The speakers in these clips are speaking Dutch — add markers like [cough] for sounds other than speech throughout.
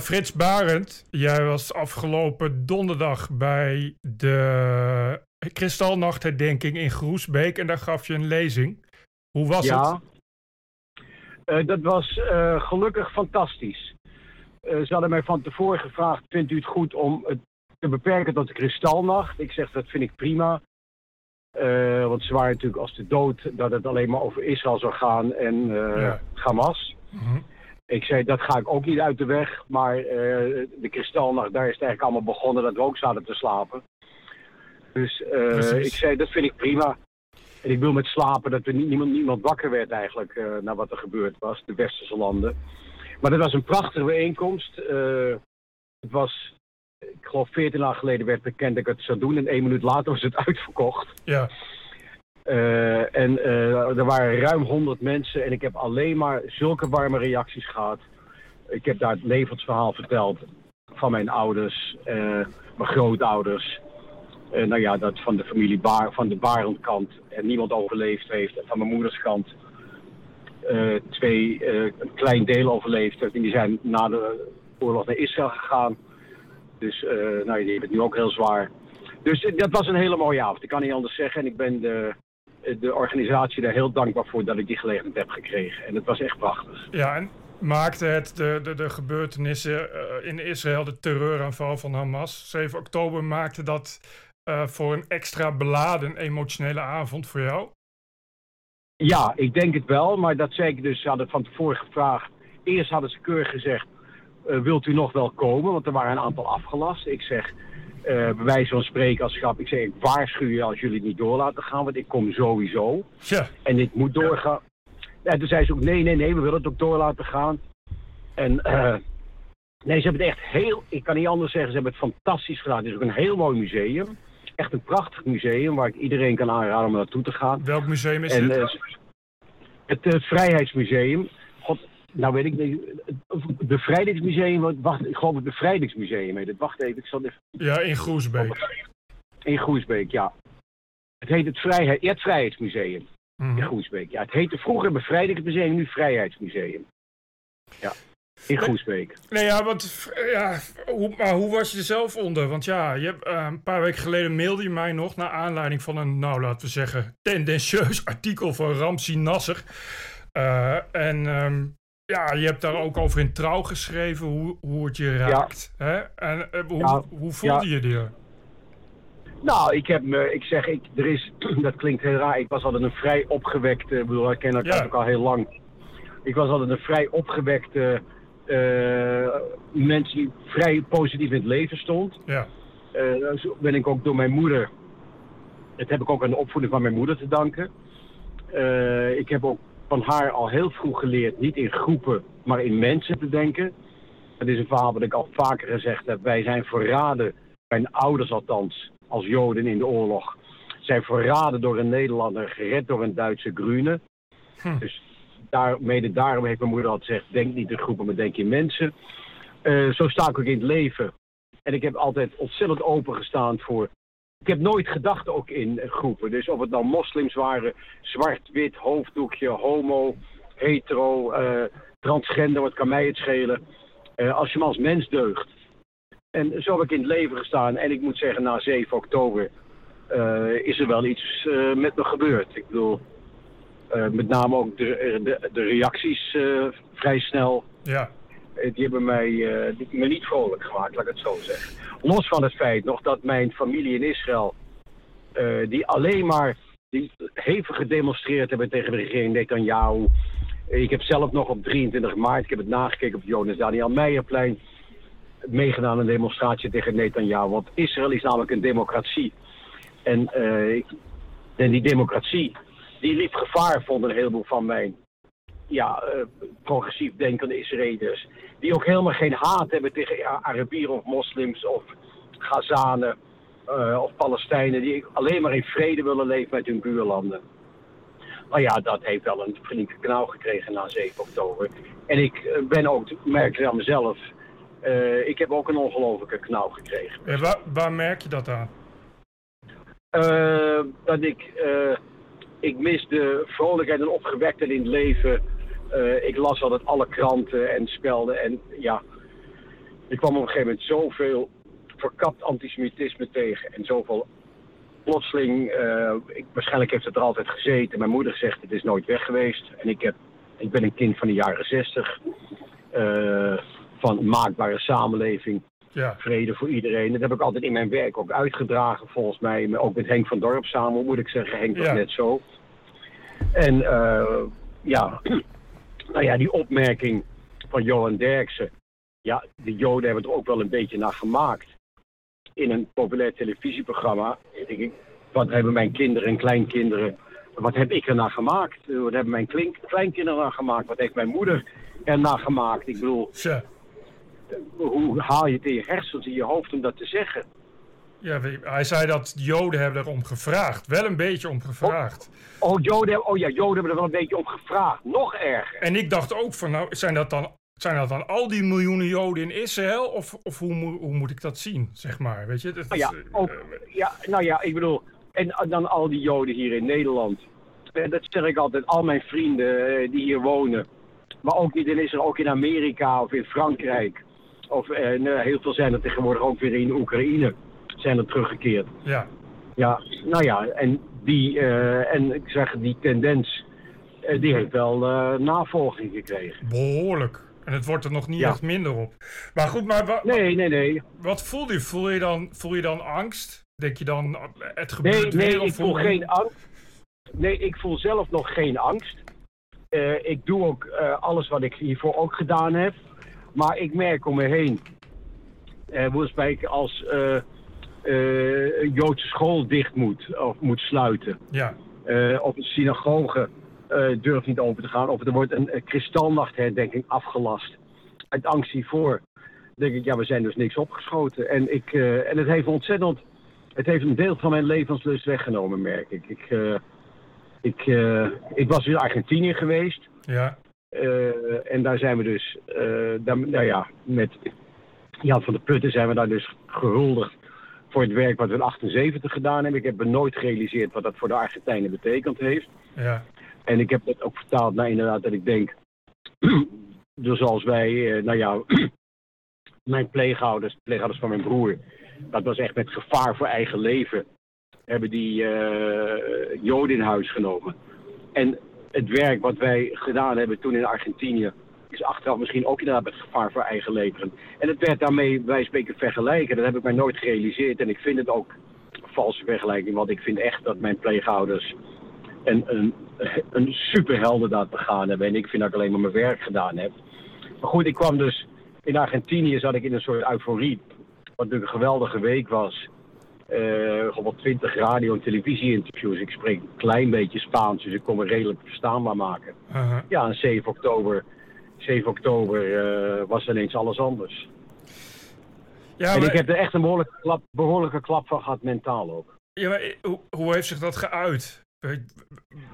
Frits Barend, jij was afgelopen donderdag bij de Kristalnachtherdenking in Groesbeek en daar gaf je een lezing. Hoe was ja. het? dat was gelukkig fantastisch. ze hadden mij van tevoren gevraagd: Vindt u het goed om het te beperken tot de kristalnacht? Ik zeg dat vind ik prima. Uh, want ze waren natuurlijk als de dood dat het alleen maar over Israël zou gaan en uh, Hamas. Mhm. Ik zei, dat ga ik ook niet uit de weg. Maar uh, de kristalnacht, daar is het eigenlijk allemaal begonnen dat we ook zaten te slapen. Dus ik zei, dat vind ik prima. En ik wil met slapen dat er niemand, niemand wakker werd eigenlijk naar wat er gebeurd was, de westerse landen. Maar dat was een prachtige bijeenkomst. het was ik geloof 14 jaar geleden werd bekend dat ik het zou doen. En één minuut later was het [laughs] uitverkocht. Ja. Uh, en uh, er waren ruim 100 mensen en ik heb alleen maar zulke warme reacties gehad. Ik heb daar het levensverhaal verteld van mijn ouders, uh, mijn grootouders. nou ja, dat van de familie van de Barendkant en niemand overleefd heeft. En van mijn moeders kant twee, een klein deel overleefd heeft. En die zijn na de oorlog naar Israël gegaan. Dus nou, die hebben het nu ook heel zwaar. Dus dat was een hele mooie avond. Ik kan niet anders zeggen. En ik ben de, de organisatie daar heel dankbaar voor dat ik die gelegenheid heb gekregen. En het was echt prachtig. Ja, en maakte het de, de, de gebeurtenissen uh, in Israël, de terreuraanval van Hamas, 7 oktober, maakte dat voor een extra beladen emotionele avond voor jou? Ja, ik denk het wel. Maar dat zei ik dus, ze hadden van tevoren gevraagd. Eerst hadden ze keurig gezegd, uh, wilt u nog wel komen? Want er waren een aantal afgelast. Ik zeg, bij wijze van spreken als grap, ik zeg, ik waarschuw je als jullie het niet door laten gaan, want ik kom sowieso. Ja. En dit moet doorgaan. Ja, toen zei ze ook, nee, nee, nee, we willen het ook door laten gaan. En uh, nee, ze hebben het echt heel, ik kan niet anders zeggen, ze hebben het fantastisch gedaan. Het is ook een heel mooi museum. Echt een prachtig museum waar ik iedereen kan aanraden om naartoe te gaan. Welk museum is en, dit? het, het Vrijheidsmuseum. Nou weet ik niet. Het bevrijdingsmuseum, wacht, ik geloof het bevrijdingsmuseum heet het. Wacht even, ik zal even... Ja, in Groesbeek. In Groesbeek, ja. Het heet het, Vrijheid, het Vrijheidsmuseum. Mm In Groesbeek, ja. Het heette vroeger Bevrijdingsmuseum, nu Vrijheidsmuseum. Ja. In Groesbeek. Nee, ja, want ja, hoe, maar hoe was je er zelf onder? Want ja, je hebt, uh, een paar weken geleden mailde je mij nog naar aanleiding van een, nou laten we zeggen, tendentieus [laughs] artikel van Ramsi Nasser. Uh, en um, ja, je hebt daar ook over in trouw geschreven hoe, hoe het je raakt. Hè? En uh, hoe, ja. hoe voelde je je? Nou, ik heb me, ik zeg, ik, er is, [clears throat] dat klinkt heel raar. Ik was altijd een vrij opgewekte, ik bedoel, ik ken elkaar ook al heel lang. Ik was altijd een vrij opgewekte uh, mens die vrij positief in het leven stond. Ja. Uh, zo ben ik ook door mijn moeder, dat heb ik ook aan de opvoeding van mijn moeder te danken. Uh, ik heb ook van haar al heel vroeg geleerd niet in groepen, maar in mensen te denken. Dat is een verhaal wat ik al vaker gezegd heb. Wij zijn verraden, mijn ouders althans, als Joden in de oorlog, zijn verraden door een Nederlander, gered door een Duitse Grune. Hm. Dus daar, mede daarom heeft mijn moeder altijd gezegd, denk niet in groepen, maar denk in mensen. Uh, zo sta ik ook in het leven. En ik heb altijd ontzettend opengestaan voor ik heb nooit gedacht ook in groepen. Dus of het nou moslims waren, zwart, wit, hoofddoekje, homo, hetero, uh, transgender, wat kan mij het schelen. Uh, als je me als mens deugt. En zo heb ik in het leven gestaan. En ik moet zeggen, na 7 oktober uh, is er wel iets met me gebeurd. Ik bedoel, met name ook de, de, de reacties vrij snel. Ja. Eh, die hebben mij die, me niet vrolijk gemaakt, laat ik het zo zeggen. Los van het feit nog dat mijn familie in Israël, uh, die alleen maar die hevig gedemonstreerd hebben tegen de regering Netanyahu. Ik heb zelf nog op 23 maart, ik heb het nagekeken op Jonas Daniel Meijerplein, meegedaan aan een demonstratie tegen Netanyahu. Want Israël is namelijk een democratie. En, en die democratie, die liep gevaar, vonden een heleboel van mijn ja, uh, progressief denkende Israëliërs. Die ook helemaal geen haat hebben tegen Arabieren of moslims of Gazanen uh, of Palestijnen. Die alleen maar in vrede willen leven met hun buurlanden. Maar ja, dat heeft wel een flinke knauw gekregen na 7 oktober. En ik eh, ben ook, merk aan mezelf, uh, ik heb ook een ongelofelijke knauw gekregen. En waar, waar merk je dat aan? Uh, dat ik, ik mis de vrolijkheid en opgewektheid in het leven uh, ik las altijd alle kranten en spelden. En ja, ik kwam op een gegeven moment zoveel verkapt antisemitisme tegen en zoveel plotseling, uh, ik, waarschijnlijk heeft het er altijd gezeten. Mijn moeder zegt het is nooit weg geweest. En ik, heb, ik ben een kind van de jaren zestig. Uh, van maakbare samenleving. Ja. Vrede voor iedereen. Dat heb ik altijd in mijn werk ook uitgedragen, volgens mij. Ook met Henk van Dorp samen, moet ik zeggen. Henk was net zo. En uh, ja, nou ja, die opmerking van Johan Derksen. Ja, de Joden hebben er ook wel een beetje naar gemaakt. In een populair televisieprogramma. Denk ik, wat hebben mijn kinderen en kleinkinderen... Wat heb ik er naar gemaakt? Wat hebben mijn kleinkinderen naar gemaakt? Wat heeft mijn moeder er naar gemaakt? Ik bedoel... Ja hoe haal je het in je hersens, in je hoofd om dat te zeggen? Ja, hij zei dat Joden hebben erom gevraagd. Wel een beetje om gevraagd. Oh, oh, Joden, oh ja, Joden hebben er wel een beetje om gevraagd. Nog erger. En ik dacht ook van, nou, zijn dat dan, zijn dat dan al die miljoenen Joden in Israël? Of, of hoe, hoe moet ik dat zien, zeg maar? Weet je? Dat nou ja, ook, uh, ja, nou ja, ik bedoel, en dan al die Joden hier in Nederland. Eh, dat zeg ik altijd, al mijn vrienden eh, die hier wonen. Maar ook niet in Israël, ook in Amerika of in Frankrijk. Of en, eh, heel veel zijn er tegenwoordig ook weer in Oekraïne zijn er teruggekeerd. Ja. Ja, nou ja, en die, uh, en ik zeg, die tendens, uh, die heeft wel navolging gekregen. Behoorlijk. En het wordt er nog niet echt minder op. Maar goed, maar nee, nee, nee. wat voel je? Voel je dan, voel je dan angst? Denk je dan, het gebeurt nee, weer? Nee, ik voel geen angst. Nee, ik voel zelf nog geen angst. ik doe ook alles wat ik hiervoor ook gedaan heb. Maar ik merk om me heen, uh, als uh, uh, een Joodse school dicht moet of moet sluiten. Ja. of een synagoge durft niet open te gaan. Of er wordt een, kristalnachtherdenking afgelast. Uit angst hiervoor denk ik, ja, we zijn dus niks opgeschoten. En, ik, en het heeft ontzettend, het heeft een deel van mijn levenslust weggenomen, merk ik. Ik, ik, ik was in Argentinië geweest. Ja. Uh, en daar zijn we dus, daar, nou ja, met Jan van der Putten zijn we daar dus gehuldigd voor het werk wat we in 78 gedaan hebben. Ik heb me nooit gerealiseerd wat dat voor de Argentijnen betekend heeft. Ja. En ik heb het ook vertaald naar inderdaad dat ik denk, [clears throat] dus zoals wij, uh, nou ja, [clears throat] mijn pleegouders, pleegouders van mijn broer, dat was echt met gevaar voor eigen leven, hebben die Joden in huis genomen. En het werk wat wij gedaan hebben toen in Argentinië is achteraf misschien ook inderdaad met gevaar voor eigen leven. En het werd daarmee, wij spreken, vergelijken. Dat heb ik mij nooit gerealiseerd. En ik vind het ook een valse vergelijking, want ik vind echt dat mijn pleegouders een, een, een superheldendaad begaan hebben. En ik vind dat ik alleen maar mijn werk gedaan heb. Maar goed, ik kwam dus in Argentinië, zat ik in een soort euforie. Wat natuurlijk een geweldige week was. Uh, gewoon 20 radio- en televisie-interviews. Ik spreek een klein beetje Spaans, dus ik kon me redelijk verstaanbaar maken. Uh Ja, en 7 oktober, 7 oktober uh, was ineens alles anders. Ja, en ik heb er echt een behoorlijke klap, behoorlijke klap van gehad, mentaal ook. Ja, maar eh, hoe, hoe heeft zich dat geuit?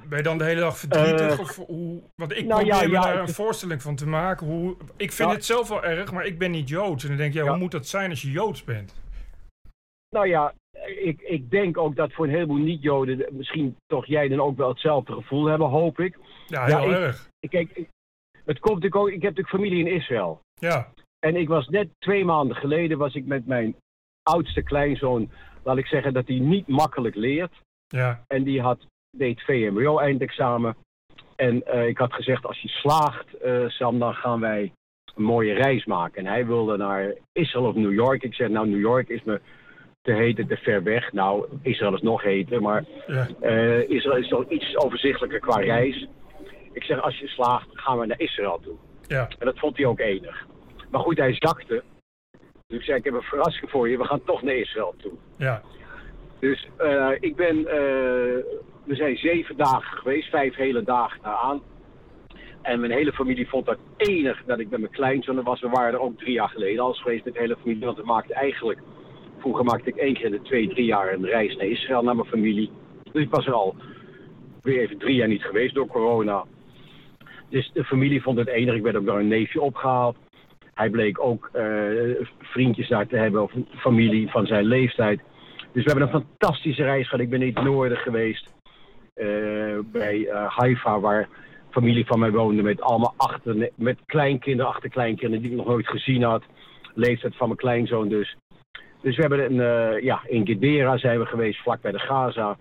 Ben je dan de hele dag verdrietig? of hoe, want ik nou, probeer ja, daar een voorstelling van te maken. Hoe, ik vind het zelf wel erg, maar ik ben niet Joods. En dan denk je, ja, hoe moet dat zijn als je Joods bent? Nou ja, ik, ik denk ook dat voor een heleboel niet-Joden misschien toch jij dan ook wel hetzelfde gevoel hebben, hoop ik. Ja, heel erg. Ik, kijk, het komt natuurlijk ook, ik heb natuurlijk familie in Israël. Ja. En ik was net twee maanden geleden, was ik met mijn oudste kleinzoon, laat ik zeggen dat hij niet makkelijk leert. Ja. En die had, deed VMBO-eindexamen. En uh, ik had gezegd, als je slaagt, uh, Sam, dan gaan wij een mooie reis maken. En hij wilde naar Israël of New York. Ik zei, nou, New York is me te hete, te ver weg. Nou, Israël is nog heter, maar ja. uh, Israël is toch iets overzichtelijker qua reis. Ik zeg, als je slaagt, gaan we naar Israël toe. Ja. En dat vond hij ook enig. Maar goed, hij zakte. Dus ik zei, ik heb een verrassing voor je, we gaan toch naar Israël toe. Ja. Dus uh, ik ben, uh, we zijn zeven dagen geweest, vijf hele dagen aan. En mijn hele familie vond dat enig dat ik met mijn kleinzoon was. We waren er ook drie jaar geleden al geweest met de hele familie. Want we maakten eigenlijk Vroeger maakte ik één keer in de twee, drie jaar een reis naar Israël, naar mijn familie. Dus ik was er al weer even drie jaar niet geweest door corona. Dus de familie vond het enig. Ik werd ook door een neefje opgehaald. Hij bleek ook uh, vriendjes daar te hebben, of familie van zijn leeftijd. Dus we hebben een fantastische reis gehad. Ik ben in het noorden geweest, uh, bij uh, Haifa, waar familie van mij woonde met allemaal achter, met kleinkinderen, achterkleinkinderen die ik nog nooit gezien had. leeftijd van mijn kleinzoon dus. Dus we hebben een, eh, ja, in Gedera zijn we geweest, vlak bij de Gaza.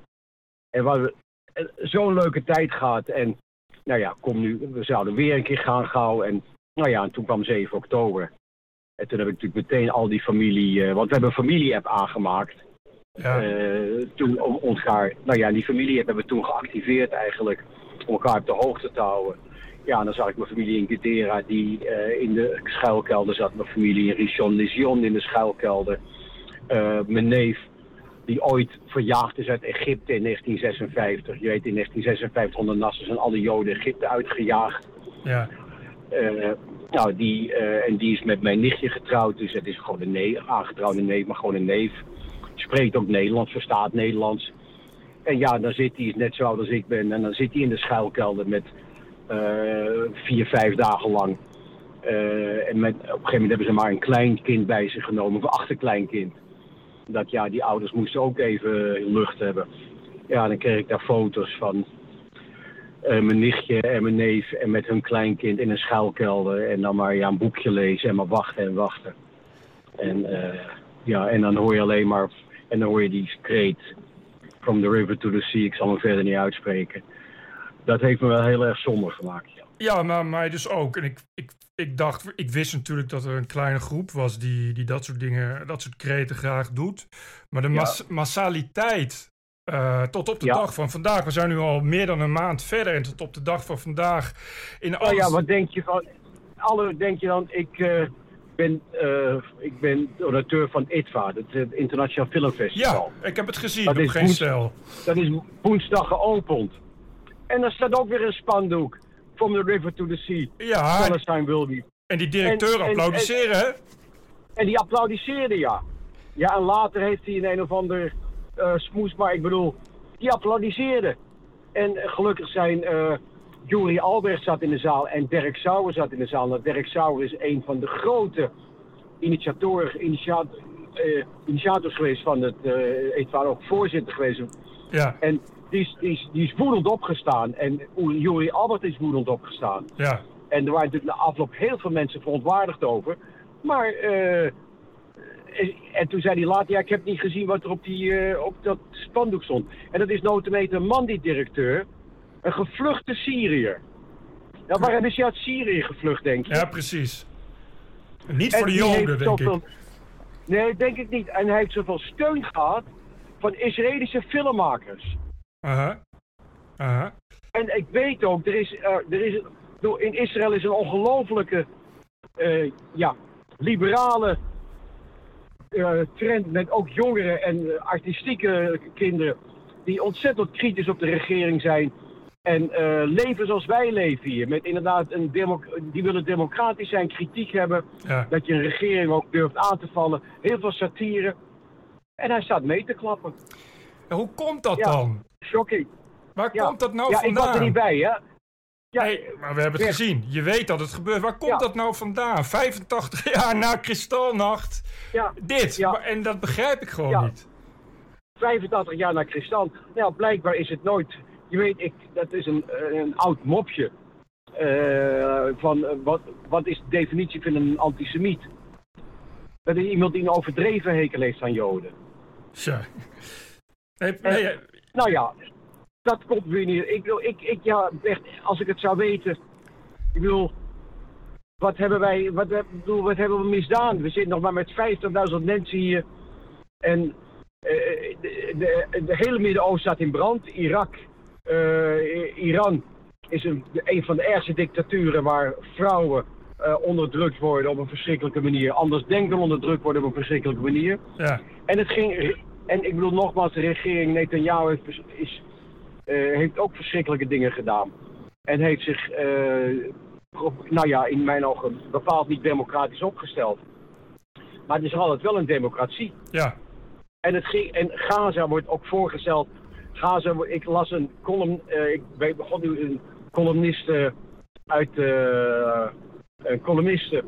En we eh, zo'n leuke tijd gehad. En nou ja, kom nu, we zouden weer een keer gaan gauw. En nou ja, en toen kwam 7 oktober. En toen heb ik natuurlijk meteen al die familie, eh, want we hebben een familie-app aangemaakt. Ja. Eh, toen om ontgaar, nou ja, die familie-app hebben we toen geactiveerd eigenlijk. Om elkaar op de hoogte te houden. Ja, en dan zag ik mijn familie in Gedera die eh, in de schuilkelder zat. Mijn familie in Rishon Lezion in de schuilkelder. Mijn neef, die ooit verjaagd is uit Egypte in 1956. Je weet, in 1956 onder Nasser zijn alle Joden Egypte uitgejaagd. Ja. Eh, nou, die, eh, en die is met mijn nichtje getrouwd, dus het is gewoon een neef, aangetrouwde neef, maar gewoon een neef. Spreekt ook Nederlands, verstaat Nederlands. En ja, dan zit hij, net zo oud als ik ben, en dan zit hij in de schuilkelder met eh, vier, vijf dagen lang. En met, op een gegeven moment hebben ze maar een klein kind bij zich genomen, een achterkleinkind. Dat ja, die ouders moesten ook even lucht hebben. Ja, dan kreeg ik daar foto's van eh, mijn nichtje en mijn neef en met hun kleinkind in een schuilkelder. En dan maar ja, een boekje lezen en maar wachten en wachten. En, eh, ja, en dan hoor je alleen maar, en dan hoor je die kreet, from the river to the sea, ik zal hem verder niet uitspreken. Dat heeft me wel heel erg somber gemaakt, ja. Ja, maar mij dus ook. En ik, ik, ik dacht, ik wist natuurlijk dat er een kleine groep was die, die dat soort dingen, dat soort kreten graag doet. Maar de Ja. massaliteit eh, tot op de Ja. dag van vandaag, we zijn nu al meer dan een maand verder en tot op de dag van vandaag in alles. ja, wat denk je van, alle denk je dan, ik eh, ben, eh, ik ben donateur van ITVA, het eh, Internationaal Filmfestival. ja, ik heb het gezien Dat op is geen stel. Dat is woensdag geopend. En er staat ook weer een spandoek. From the river to the sea. Ja, Palestine will be. en die directeur en- en- applaudisseren, hè? En die applaudisseerde, ja. Ja, en later heeft hij in een of ander eh smoes, maar ik bedoel, die applaudisseerde. En gelukkig zijn eh Juri Albrecht zat in de zaal en Dirk Sauer zat in de zaal. Nou, Dirk Sauer is een van de grote initiatoren, initiat, eh, initiators geweest van het, eh ETWA, ook voorzitter geweest. Ja, En die is, die, is, die is woedend opgestaan. En Juri Albert is woedend opgestaan. ja. En er waren natuurlijk na afloop heel veel mensen verontwaardigd over. Maar, eh, en toen zei hij later, ja, ik heb niet gezien wat er op, die, eh, op dat spandoek stond. En dat is notabene een man, die directeur, een gevluchte Syriër. Nou, waarom is hij uit Syrië gevlucht, denk je? Ja, precies. Niet En voor de Joden, denk ik. Nee, denk ik niet. En hij heeft zoveel steun gehad van Israëlische filmmakers. Aha. En ik weet ook, er is, er is, in Israël is een ongelofelijke eh, ja, liberale eh, trend met ook jongeren en eh, artistieke kinderen die ontzettend kritisch op de regering zijn. En leven zoals wij leven hier. Met inderdaad een die willen democratisch zijn, kritiek hebben. Ja. Dat je een regering ook durft aan te vallen. Heel veel satire. En hij staat mee te klappen. Hoe komt dat Ja. dan? Shocking. Waar Ja, komt dat nou ja ik vandaan? was er niet bij, hè? Ja, Nee, maar we hebben het gezien. Je weet dat het gebeurt. Waar komt Ja. dat nou vandaan? 85 [laughs] jaar na Kristalnacht. ja. Dit. Ja. En dat begrijp ik gewoon Ja. niet. 85 jaar naar Christan. Nou, blijkbaar is het nooit. Je weet, ik, dat is een, een oud mopje. eh, van eh, wat, wat is de definitie van een antisemiet? Dat is iemand die een overdreven hekel heeft aan Joden. Tja. Nee, En- nee, Nou ja, dat komt weer niet. Ik, bedoel, ik, ik, ja, echt, als ik het zou weten. Ik bedoel, wat hebben wij, wat, ik bedoel, wat hebben we misdaan? We zitten nog maar met 50.000 mensen hier. En eh, de, de, de hele Midden-Oosten staat in brand. Irak, eh, Iran is een, een van de ergste dictaturen waar vrouwen eh, onderdrukt worden op een verschrikkelijke manier. Anders denken onderdrukt worden op een verschrikkelijke manier. ja. En het ging. En ik bedoel nogmaals, de regering Netanyahu heeft, is, eh, heeft ook verschrikkelijke dingen gedaan. En heeft zich, eh, nou ja, in mijn ogen bepaald niet democratisch opgesteld. Maar het is altijd wel een democratie. ja. En, het ging, en Gaza wordt ook voorgesteld. Gaza, ik las een column, eh, ik ben- begon nu een columnist uit een columniste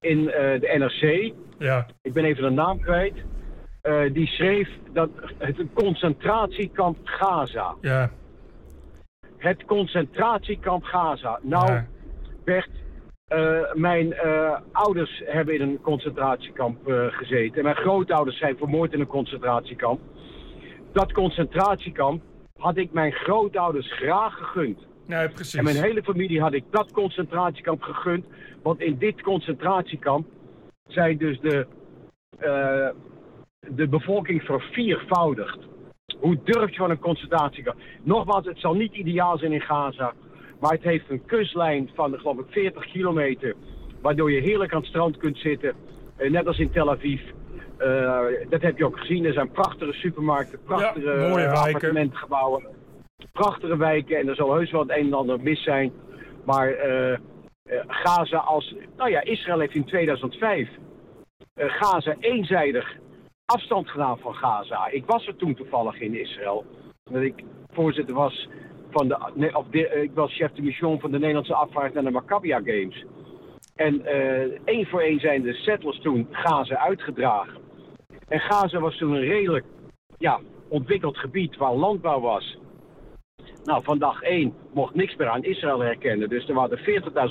in de NRC ja. ik ben even de naam kwijt. Eh, die schreef dat het een concentratiekamp Gaza. ja. Het concentratiekamp Gaza. Nou, Ja. Bert, Eh, mijn eh, ouders hebben in een concentratiekamp gezeten. En mijn grootouders zijn vermoord in een concentratiekamp. Dat concentratiekamp had ik mijn grootouders graag gegund. Nee, precies. En mijn hele familie had ik dat concentratiekamp gegund. Want in dit concentratiekamp zijn dus de, de bevolking verviervoudigd. Hoe durf je van een concentratiekamp? Nogmaals, het zal niet ideaal zijn in Gaza. Maar het heeft een kustlijn van, geloof ik, 40 kilometer. Waardoor je heerlijk aan het strand kunt zitten. eh, net als in Tel Aviv. Eh, dat heb je ook gezien. Er zijn prachtige supermarkten, prachtige eh, appartementgebouwen. Prachtige wijken. En er zal heus wel het een en ander mis zijn. Maar Gaza als... Nou ja, Israël heeft in 2005 eh, Gaza eenzijdig afstand gedaan van Gaza. Ik was er toen toevallig in Israël. Dat ik voorzitter was van de... of eh, ik was chef de mission van de Nederlandse afvaart naar de Maccabia Games. En eh, één voor één zijn de settlers toen Gaza uitgedragen. En Gaza was toen een redelijk ja, ontwikkeld gebied waar landbouw was. Nou, van dag 1 mocht niks meer aan Israël herkennen. Dus er waren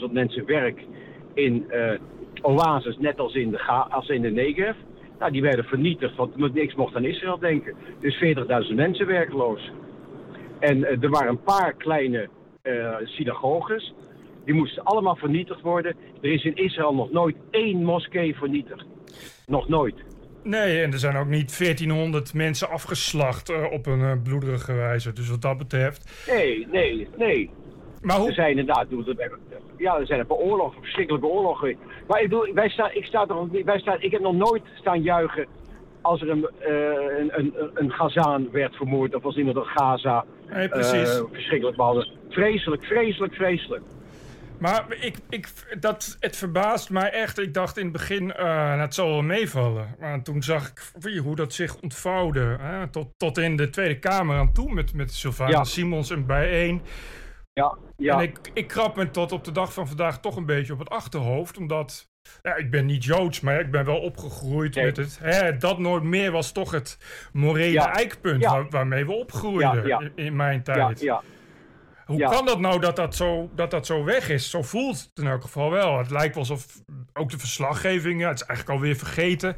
40.000 mensen werk in eh oases, net als in, de als in de Negev. Nou, die werden vernietigd, want niks mocht aan Israël denken. Dus 40.000 mensen werkloos. En eh, er waren een paar kleine eh, synagoges. Die moesten allemaal vernietigd worden. Er is in Israël nog nooit één moskee vernietigd. Nog nooit. Nee, en er zijn ook niet 1400 mensen afgeslacht eh, op een bloederige wijze. Dus wat dat betreft. Nee, nee, nee. Maar Er zijn inderdaad, ja, er zijn een paar oorlogen, verschrikkelijke oorlogen. Maar ik bedoel, wij staan, ik, sta toch, wij staan, ik heb nog nooit staan juichen als er een, eh, een, een, een Gazaan werd vermoord of als iemand uit Gaza Nee, precies. eh, verschrikkelijk behandeld. Vreselijk, vreselijk, vreselijk. Maar ik, ik, dat, het verbaast mij echt. Ik dacht in het begin, eh, nou, het zal wel meevallen. Maar toen zag ik wie, hoe dat zich ontvouwde. Hè? Tot, tot in de Tweede Kamer aan toe met, met Sylvana Ja. Simons en bijeen. Ja, ja. En ik, ik krap me tot op de dag van vandaag toch een beetje op het achterhoofd. Omdat, ja, ik ben niet Joods, maar ik ben wel opgegroeid Nee. met het... Hè, dat nooit meer was toch het morele Ja. eikpunt Ja. waar- waarmee we opgroeiden Ja. In, in mijn tijd. ja. Hoe kan dat nou dat dat, zo, dat dat zo weg is? Zo voelt het in elk geval wel. Het lijkt wel alsof ook de verslaggeving, ja, het is eigenlijk alweer vergeten.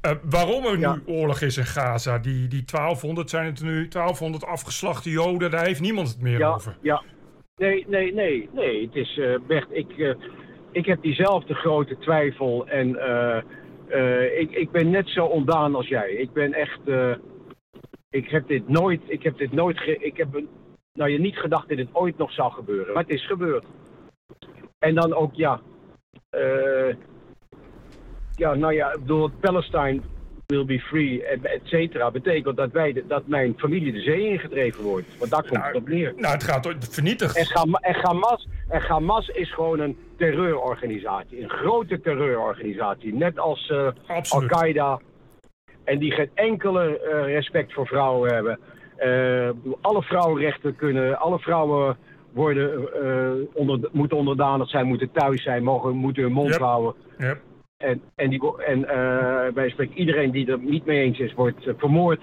eh, waarom er nu oorlog is in Gaza. Die, die 1200 zijn het nu, 1200 afgeslachte Joden, daar heeft niemand het meer Ja, over. ja. Nee, nee, nee, nee. Het is, eh Bert, ik, eh, ik heb diezelfde grote twijfel en eh, ik, ik ben net zo ondaan als jij. Ik ben echt, ik heb dit nooit, ik heb dit nooit, ge, ik heb nou je niet gedacht dat dit ooit nog zou gebeuren, maar het is gebeurd. En dan ook, ja, ja, nou ja, ik bedoel, Palestine will be free, et et cetera, betekent dat, wij, de- dat mijn familie de zee ingedreven wordt. Want daar komt Nou, het op neer. Nou, het gaat vernietigd. En, Hama- en, Hamas, en Hamas is gewoon een terreurorganisatie. Een grote terreurorganisatie. Net als eh. Al-Qaeda. En die geen enkele eh, respect voor vrouwen hebben. Eh, alle vrouwenrechten kunnen. Alle vrouwen worden, onder, moeten onderdanig zijn, moeten thuis zijn, mogen, moeten hun mond Yep. houden. Yep. En, en, die, en eh, wij spreken iedereen die er niet mee eens is, wordt eh, vermoord.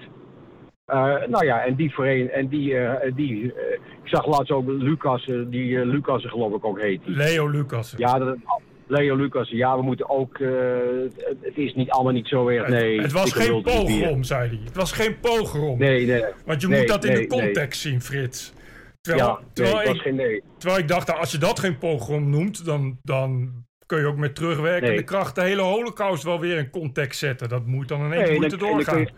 Eh, nou ja, en die voorheen, en die, die ik zag laatst ook Lucas, die Lucas geloof ik ook heet. die. Leo Lucas. Ja, dat, Leo Lucas, ja, we moeten ook, het, is niet allemaal niet zo erg, nee. het was geen pogrom, zei hij. Het was geen pogrom. Nee, nee. Want je nee, moet dat in de nee. context zien, Frits. Terwijl, Ja, nee, terwijl, ik, geen terwijl ik dacht, nou, als je dat geen pogrom noemt, dan, dan kun je ook met terugwerkende Nee. kracht de hele holocaust wel weer in context zetten. Dat moet dan in één Nee, moeten en doorgaan. je-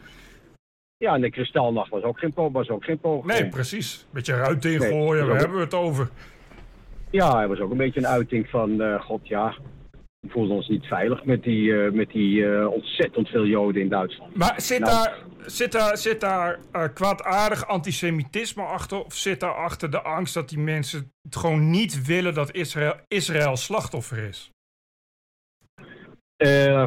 Ja, en de kristalnacht was ook geen, was ook geen. Nee, precies. Beetje ruit ingooien, Nee, waar hebben we het over? Ja, hij was ook een beetje een uiting van, eh, god ja, we voelden ons niet veilig met die, eh, met die eh, ontzettend veel Joden in Duitsland. Maar zit Nou. daar, zit daar, zit daar kwaadaardig antisemitisme achter? Of zit daar achter de angst dat die mensen het gewoon niet willen dat Israël, Israël slachtoffer is? Eh,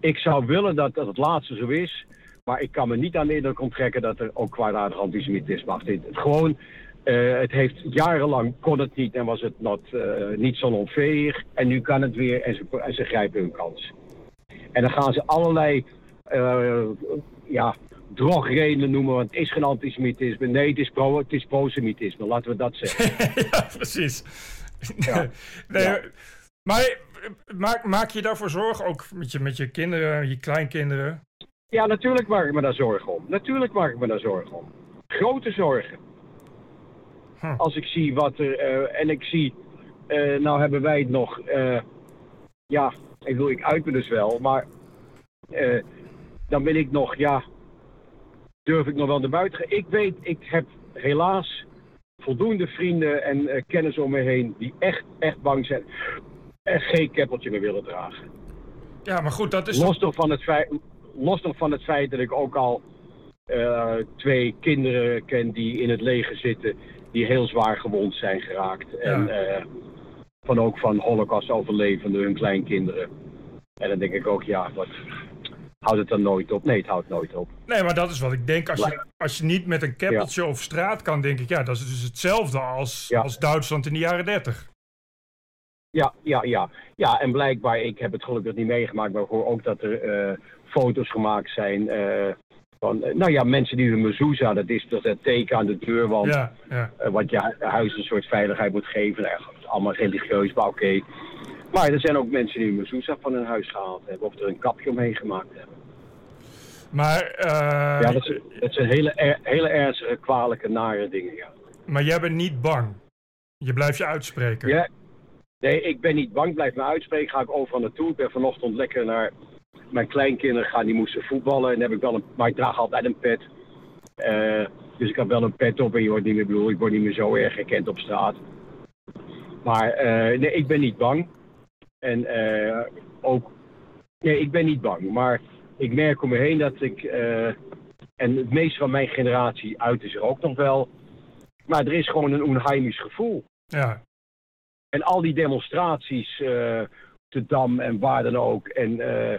ik zou willen dat, dat het laatste zo is, maar ik kan me niet aan de indruk onttrekken dat er ook kwaadaardig antisemitisme achter zit. Het gewoon, eh, het heeft jarenlang kon het niet en was het not, eh, niet zo onveeg en nu kan het weer en ze, en ze grijpen hun kans. En dan gaan ze allerlei eh, ja, drogredenen noemen, want het is geen antisemitisme. Nee, het is, pro, het is prosemitisme, laten we dat zeggen. [laughs] ja, precies. Ja. nee, Ja. Maar maak, maak je daarvoor zorgen, ook met je, met je kinderen, je kleinkinderen? Ja, natuurlijk maak ik me daar zorgen om. Natuurlijk maak ik me daar zorgen om. Grote zorgen. Hm. Als ik zie wat er... eh, en ik zie... eh, nou hebben wij het nog... eh, ja, ik wil, ik uit me dus wel, maar... dan ben ik nog, ja... Durf ik nog wel naar buiten gaan. Ik weet, ik heb helaas voldoende vrienden en kennis om me heen... die echt, echt bang zijn. En geen keppeltje meer willen dragen. Ja, maar goed, dat is Los nog, van het feit, los nog van het feit dat ik ook al eh, twee kinderen ken die in het leger zitten, die heel zwaar gewond zijn geraakt. En eh, van ook van holocaust-overlevenden, hun kleinkinderen. En dan denk ik ook, ja, wat houdt het dan nooit op? Nee, het houdt nooit op. Nee, maar dat is wat ik denk. Als je, als je niet met een keppeltje over straat kan, denk ik, ja, dat is dus hetzelfde als, Ja. als Duitsland in de jaren 30. Ja, ja, ja. Ja, en blijkbaar, ik heb het gelukkig niet meegemaakt, maar ik hoor ook dat er eh, foto's gemaakt zijn eh, van, eh, nou ja, mensen die hun mezouza, dat is toch het teken aan de deurwand. Ja, ja. wat je hu- huis een soort veiligheid moet geven. Nou, ja, allemaal religieus, maar oké. Maar er zijn ook mensen die een mezouza van hun huis gehaald hebben of er een kapje omheen gemaakt hebben. Maar, ja, dat, dat zijn hele, er- hele ernstige, kwalijke, nare dingen, ja. maar jij bent niet bang. Je blijft je uitspreken. ja. Nee, ik ben niet bang, blijf me uitspreken, ga ik overal naartoe. Ik ben vanochtend lekker naar mijn kleinkinderen gaan, die moesten voetballen. En heb ik wel een, maar ik draag altijd een pet. Eh, dus ik heb wel een pet op en je wordt niet meer, ik word niet meer zo erg herkend op straat. Maar eh, nee, ik ben niet bang. En eh, ook, nee, ik ben niet bang. Maar ik merk om me heen dat ik, en het meeste van mijn generatie uit zich ook nog wel. Maar er is gewoon een onheimisch gevoel. Ja, En al die demonstraties, eh te Dam en waar dan ook. En eh,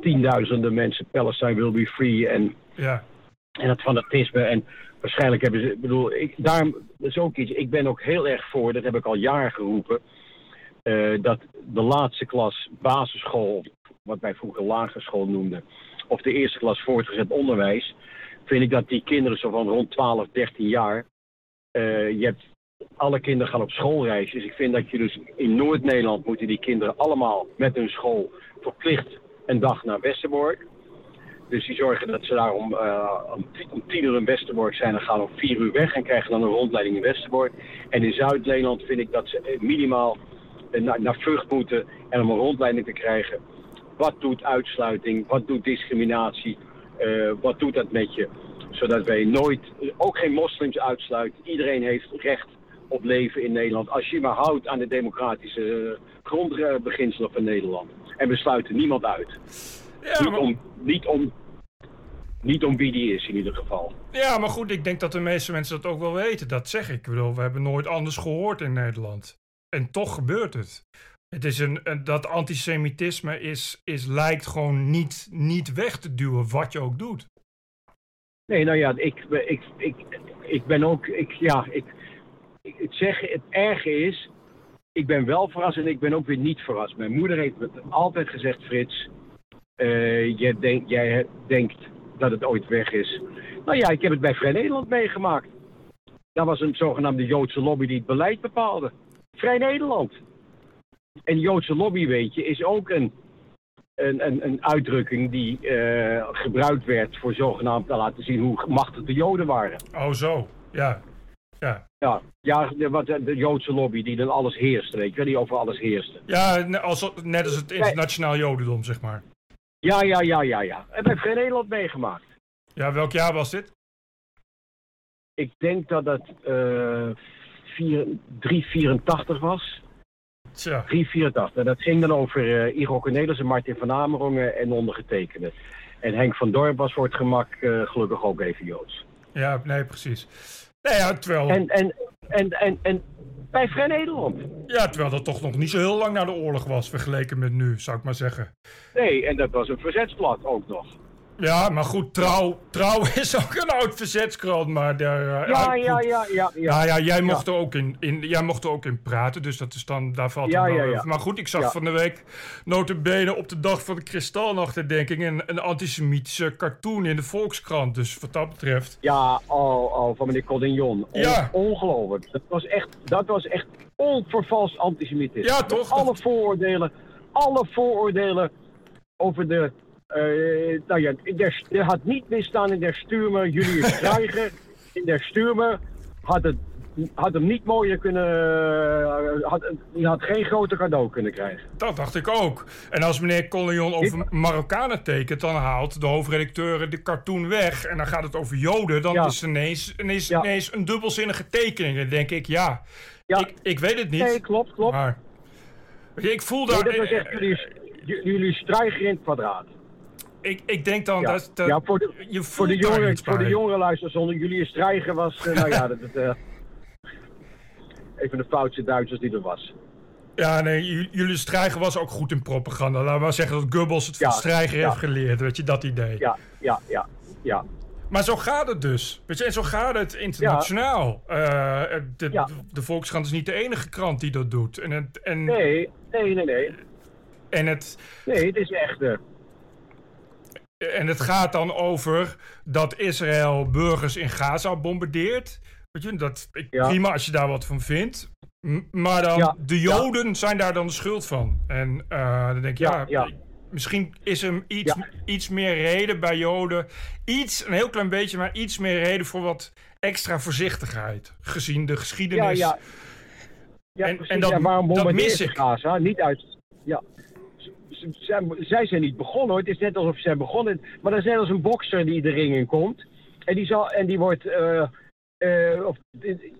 tienduizenden mensen, Palestine will be free. En, ja. en het fanatisme. En waarschijnlijk hebben ze, ik bedoel, ik, daarom, dat is ook iets. Ik ben ook heel erg voor, dat heb ik al jaren geroepen. eh, dat de laatste klas basisschool, wat wij vroeger lagere school noemden. Of de eerste klas voortgezet onderwijs. Vind ik dat die kinderen zo van rond 12, 13 jaar. je hebt alle kinderen gaan op schoolreis. Dus ik vind dat je dus in Noord-Nederland moeten die kinderen allemaal met hun school verplicht een dag naar Westerbork. Dus die zorgen dat ze daar om, eh, om, ti- om tien uur in Westerbork zijn en gaan om vier uur weg en krijgen dan een rondleiding in Westerbork. En in Zuid-Nederland vind ik dat ze eh, minimaal eh, naar, naar Vught moeten en om een rondleiding te krijgen. Wat doet uitsluiting? Wat doet discriminatie? Wat doet dat met je? Zodat wij nooit, ook geen moslims uitsluiten. Iedereen heeft recht op leven in Nederland. Als je maar houdt aan de democratische eh, grondbeginselen van Nederland. En we sluiten niemand uit. Ja, niet, maar, om, niet, om, niet om wie die is in ieder geval. ja, maar goed, ik denk dat de meeste mensen dat ook wel weten. Dat zeg ik. Ik bedoel, we hebben nooit anders gehoord in Nederland. En toch gebeurt het. Het is een, dat antisemitisme is, is, lijkt gewoon niet, niet weg te duwen, wat je ook doet. Nee, nou ja, ik, ik, ik, ik ben ook, ik, ja, ik, het zeggen, het erge is, ik ben wel verrast en ik ben ook weer niet verrast. Mijn moeder heeft me altijd gezegd, Frits, eh, jij, denk, jij denkt dat het ooit weg is. Nou ja, ik heb het bij Vrij Nederland meegemaakt. Dat was een zogenaamde Joodse lobby die het beleid bepaalde. Vrij Nederland. En Joodse lobby, weet je, is ook een, een, een, een uitdrukking die eh, gebruikt werd voor zogenaamd te laten zien hoe machtig de Joden waren. Oh, zo. Ja. Ja. Ja, ja de, wat, de Joodse lobby die dan alles heerste, weet je die over alles heerste. Ja, als, net als het internationaal jodendom, zeg maar. Ja, ja, ja, ja, ja. En bij Vrij Nederland meegemaakt. Ja, welk jaar was dit? Ik denk dat het eh, vier- 384 was. Tja. 384. En dat ging dan over eh Igor Cornelissen, Martin van Amerongen en ondergetekende. En Henk van Dorp was voor het gemak eh, gelukkig ook even Joods. Ja, nee, precies. Ja, terwijl, En, en, en, en, en bij Vrij Nederland. ja, terwijl dat toch nog niet zo heel lang na de oorlog was, vergeleken met nu, zou ik maar zeggen. Nee, en dat was een verzetsblad ook nog. Ja, maar goed, trouw, trouw [laughs] is ook een oud verzetskrant, maar daar... uh, ja, ja, ja, ja, ja. Nou ja, jij mocht, Er ook in, in, jij mocht er ook in praten, dus dat is dan, daar valt ja, het ja, ja. Maar goed, ik zag van de week notabene op de dag van de kristalnachtherdenking een, een antisemitische cartoon in de Volkskrant, dus wat dat betreft... Ja, oh, oh van meneer Collignon. ja. Ongelooflijk. Dat was echt, dat was echt onvervals antisemitisme. Ja, toch? Alle vooroordelen, alle vooroordelen over de uh, nou ja, der, er had niet misstaan in der Stuurmer Julius [laughs] Streiger. in der Stuurmer had, het, had hem niet mooier kunnen... Uh, had, die had geen groter cadeau kunnen krijgen. Dat dacht ik ook. En als meneer Collignon over Marokkanen tekent... dan haalt de hoofdredacteur de cartoon weg... en dan gaat het over Joden... dan is het ineens, ineens, ja. ineens een dubbelzinnige tekening. Dan denk ik, ja, ja. Ik, ik weet het niet. Nee, klopt, klopt. Maar, ik voel daar... Nee, dat was echt Julius, Julius Streiger in het kwadraat ik, ik denk dan ja. dat, dat, ja, voor de, je voor de jongeren, voor de luisteraars zonder Julius Strijgen was, uh, nou ja, [laughs] dat, dat uh, even de foutste Duitsers die er was. Ja, nee, Julius Strijger was ook goed in propaganda. Laten we maar zeggen dat Goebbels het van Strijger heeft geleerd, weet je, dat idee. Ja, ja, ja, ja. Maar zo gaat het dus. Weet je, en zo gaat het internationaal. Uh, de, de Volkskrant is niet de enige krant die dat doet. En het, en, nee, nee, nee, nee. En het... Nee, het is echt... En het gaat dan over dat Israël burgers in Gaza bombardeert. Weet je, dat, ik, prima als je daar wat van vindt. maar dan, de Joden zijn daar dan de schuld van. En uh, dan denk ik, ja, misschien is er iets, iets meer reden bij Joden. Iets, een heel klein beetje, maar iets meer reden voor wat extra voorzichtigheid. Gezien de geschiedenis. Ja, ja. en, en dat, waarom dat mis ik. Gaza? Niet uit... Ja, zij zijn niet begonnen hoor. Het is net alsof ze zijn begonnen. Maar dat is net als een bokser die de ring in komt. En die, zal, en die wordt. Uh, uh, of,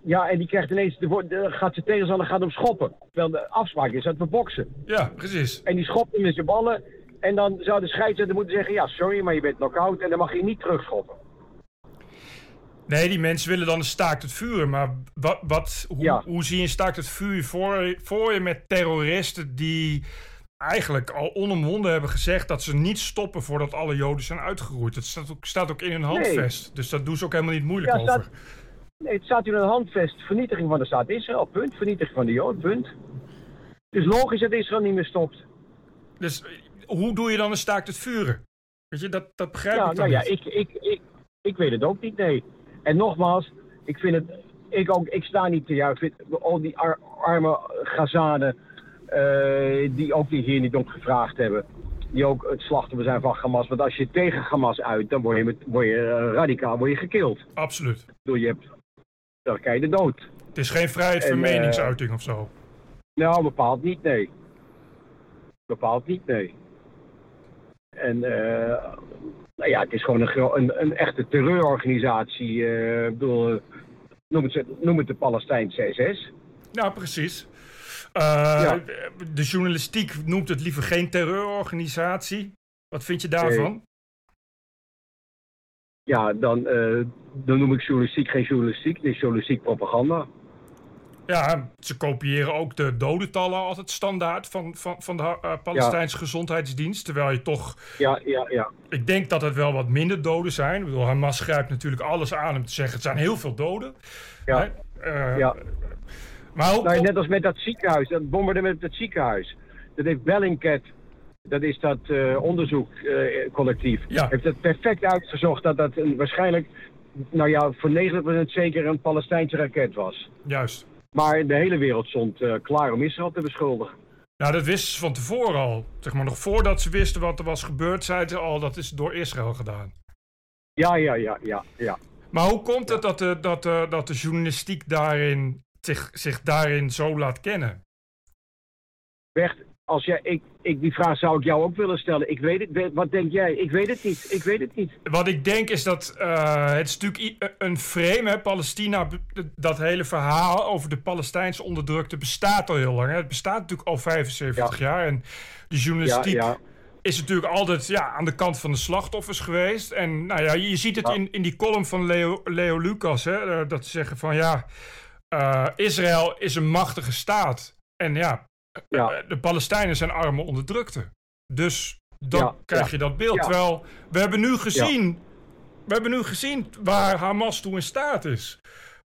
ja, en die krijgt ineens. De, de, gaat ze tegenstander gaat hem schoppen. Terwijl de afspraak is dat we boksen. Ja, precies. En die schopt hem in zijn ballen. En dan zou de scheidsrechter moeten zeggen: Ja, sorry, maar je bent knock-out. En dan mag je niet terugschoppen. Nee, die mensen willen dan een staakt het vuur. Maar wat, wat, hoe, hoe zie je een staakt het vuur voor, voor je met terroristen die eigenlijk al onomwonden hebben gezegd dat ze niet stoppen voordat alle Joden zijn uitgeroeid. Dat staat ook, staat ook in hun handvest. Dus dat doen ze ook helemaal niet moeilijk ja, over. nee, het staat in hun handvest. Vernietiging van de staat Israël, punt. Vernietiging van de Joden, punt. Het is logisch dat Israël niet meer stopt. Dus eh, hoe doe je dan een staakt het vuren? Weet je, dat, dat begrijp ja, ik dan nou ja, Ik, ik, ik, ik weet het ook niet, nee. En nogmaals, ik vind het... Ik, ook, ik sta niet te juichen. Al die arme Gazanen die ook hier niet om gevraagd hebben. Die ook het slachtoffer zijn van Hamas. Want als je tegen Hamas uit, dan word je, met, word je uh, radicaal word je gekild. Absoluut. Door je hebt, dan krijg je de dood. Het is geen vrijheid van uh, meningsuiting of zo? Nou, bepaald niet, nee. Bepaald niet, nee. En nou ja, het is gewoon een, een, een echte terreurorganisatie. bedoel, noem, het, noem het de Palestijnse SS. Nou, precies. Uh, De journalistiek noemt het liever geen terreurorganisatie. Wat vind je daarvan? Ja, dan, uh, dan noem ik journalistiek geen journalistiek. Het is journalistiek propaganda. Ja, ze kopiëren ook de dodentallen altijd standaard van, van, van de uh, Palestijnse Gezondheidsdienst. Terwijl je toch. Ja, ja, ja. Ik denk dat het wel wat minder doden zijn. Ik bedoel, Hamas grijpt natuurlijk alles aan om te zeggen: het zijn heel veel doden. Ja. Uh, ja. Maar nou, net als met dat ziekenhuis, dat bombardement met het ziekenhuis. Dat heeft Bellingcat, dat is dat uh, onderzoekcollectief, ja. heeft het perfect uitgezocht dat dat een, waarschijnlijk, nou ja, voor 90% zeker een Palestijnse raket was. Juist. Maar de hele wereld stond uh, klaar om Israël te beschuldigen. Nou, dat wisten ze van tevoren al. Zeg maar, nog voordat ze wisten wat er was gebeurd, zeiden ze al dat is door Israël gedaan. Ja, ja, ja, ja, ja. Maar hoe komt het dat de, dat, de, dat de journalistiek daarin zich, zich daarin zo laat kennen? Bert, als jij, ik, ik, die vraag zou ik jou ook willen stellen. Ik weet het, wat denk jij? Ik weet het niet. Ik weet het niet. Wat ik denk is dat uh, het is natuurlijk een frame, hè, Palestina, dat hele verhaal over de Palestijnse onderdrukte bestaat al heel lang. Hè. Het bestaat natuurlijk al 75 jaar en de journalistiek ja, ja. is natuurlijk altijd ja, aan de kant van de slachtoffers geweest. En nou ja, je ziet het in, in die column van Leo, Leo Lucas, hè, eh, dat ze zeggen van ja uh, Israël is een machtige staat. En ja, ja, eh, de Palestijnen zijn arme onderdrukte. Dus dan Ja, krijg ja. je dat beeld. Terwijl we hebben nu gezien, we hebben nu gezien waar Hamas toe in staat is.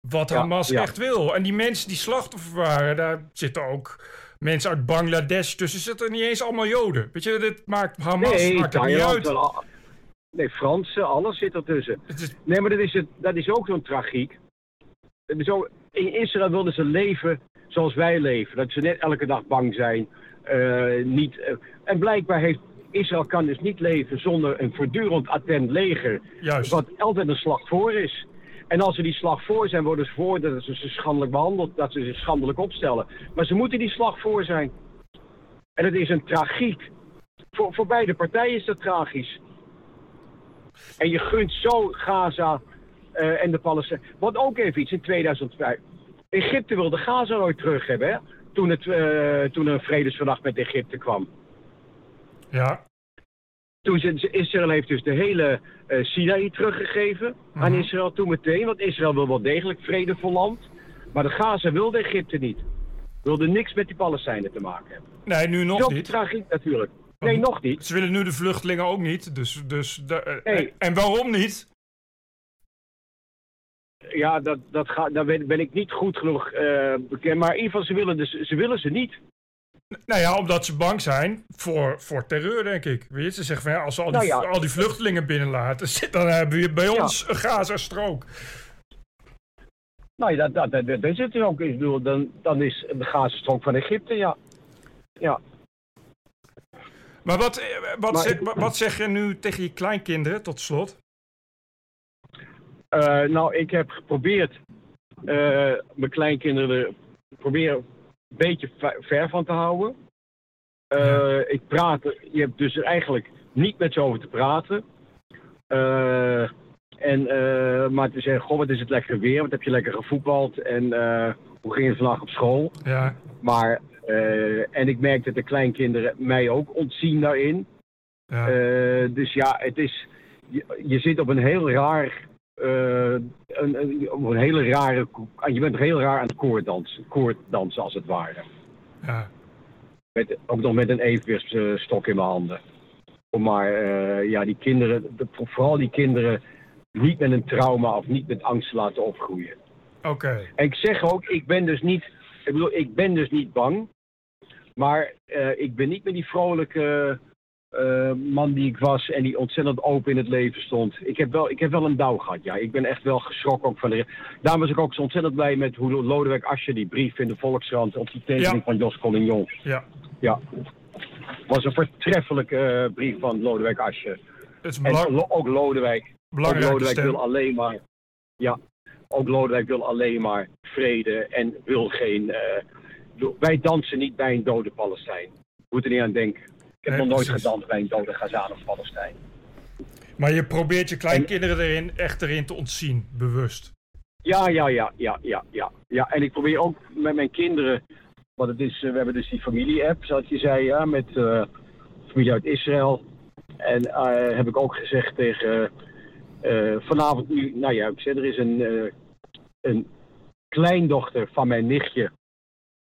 Wat Hamas echt wil. En die mensen die slachtoffer waren, daar zitten ook mensen uit Bangladesh tussen. Zitten niet eens allemaal Joden. Weet je, dit maakt Hamas Nee, maakt het niet uit. al- nee, Fransen, alles zit ertussen. Is, Nee, maar dat is, het, dat is ook zo'n tragiek. Zo, in Israël wilden ze leven zoals wij leven. Dat ze net elke dag bang zijn. eh, niet, eh, en blijkbaar heeft Israël kan dus niet leven zonder een voortdurend attent leger. juist. Wat altijd een slag voor is. En als ze die slag voor zijn, worden ze voor dat ze ze schandelijk behandeld, dat ze zich schandelijk opstellen. Maar ze moeten die slag voor zijn. En het is een tragiek. Voor, voor beide partijen is dat tragisch. En je gunt zo Gaza eh, en de Palestijnen. Wat ook even iets in 2005. Egypte wilde Gaza nooit terug hebben, hè? Toen, het, eh, toen er een vredesverdrag met Egypte kwam. Ja, Toen ze, Israël heeft dus de hele eh Sinaï teruggegeven aan Mhm. Israël toen meteen. Want Israël wil wel degelijk vredevol land. Maar de Gaza wilde Egypte niet. Wilde niks met die Palestijnen te maken hebben. nee, nu nog Zo niet. tragiek natuurlijk. Nee, nog niet. Ze willen nu de vluchtelingen ook niet. Dus, dus de- Nee. en waarom niet? Ja, dat, dat ga, daar ben, ben ik niet goed genoeg eh, bekend. Maar in ieder geval, ze willen, dus, ze willen ze niet. Nou ja, omdat ze bang zijn voor, voor terreur, denk ik. Weet je, ze zeggen van ja, als ze al die, Nou ja. al die vluchtelingen binnenlaten, [laughs] zit- dan hebben we bij Ja. ons een Gaza-strook. Nou ja, dat, dat, dat, dat is het ook. Ik bedoel, dan, dan is de Gazastrook van Egypte, ja. Ja. Maar wat, eh, wat, Maar zeg, ik- wat zeg je nu tegen je kleinkinderen, tot slot? Eh, nou, ik heb geprobeerd eh, mijn kleinkinderen er proberen een beetje ver van te houden. Eh, Ik praat, je hebt dus eigenlijk niet met ze over te praten. En, maar te zeggen, goh, wat is het lekker weer, wat heb je lekker gevoetbald en hoe ging het vandaag op school? Ja, Maar, en ik merk dat de kleinkinderen mij ook ontzien daarin. ja. Dus ja, het is. Je, je zit op een heel raar. Eh, een, een, een hele rare. ko- Je bent heel raar aan het koorddansen, koorddansen als het ware. ja. Met, ook nog met een evenwichtsstok in mijn handen. Om maar eh, ja, die kinderen, de- vooral die kinderen, niet met een trauma of niet met angst te laten opgroeien. Oké. En ik zeg ook, ik ben dus niet, ik bedoel, ik ben dus niet bang. Maar eh, ik ben niet meer die vrolijke eh, man die ik was en die ontzettend open in het leven stond. Ik heb wel, ik heb wel een dauw gehad, ja. Ik ben echt wel geschrokken ook van de... Daarom was ik ook zo ontzettend blij met hoe Lodewijk Asscher die brief in de Volkskrant op die tekening Ja. van Jos Collignon. Ja, Ja. was een voortreffelijke eh, brief van Lodewijk Asscher. het is En belang, lo- ook Lodewijk. Ook Lodewijk wil alleen maar. Ja, ook Lodewijk wil alleen maar vrede en wil geen. eh, wij dansen niet bij een dode Palestijn. Moet er niet aan denken. Ik heb Nee, nog nooit precies. gedanst bij een dode Gazaan of Palestijn. Maar je probeert je kleinkinderen erin, echt erin te ontzien, bewust. Ja, ja, ja, ja, ja, ja. ja. En ik probeer ook met mijn kinderen. Want het is, eh, we hebben dus die familie-app, zoals je zei, ja, met eh, familie uit Israël. En eh, heb ik ook gezegd tegen vanavond nu, nou ja, ik zei, er is een, een kleindochter van mijn nichtje.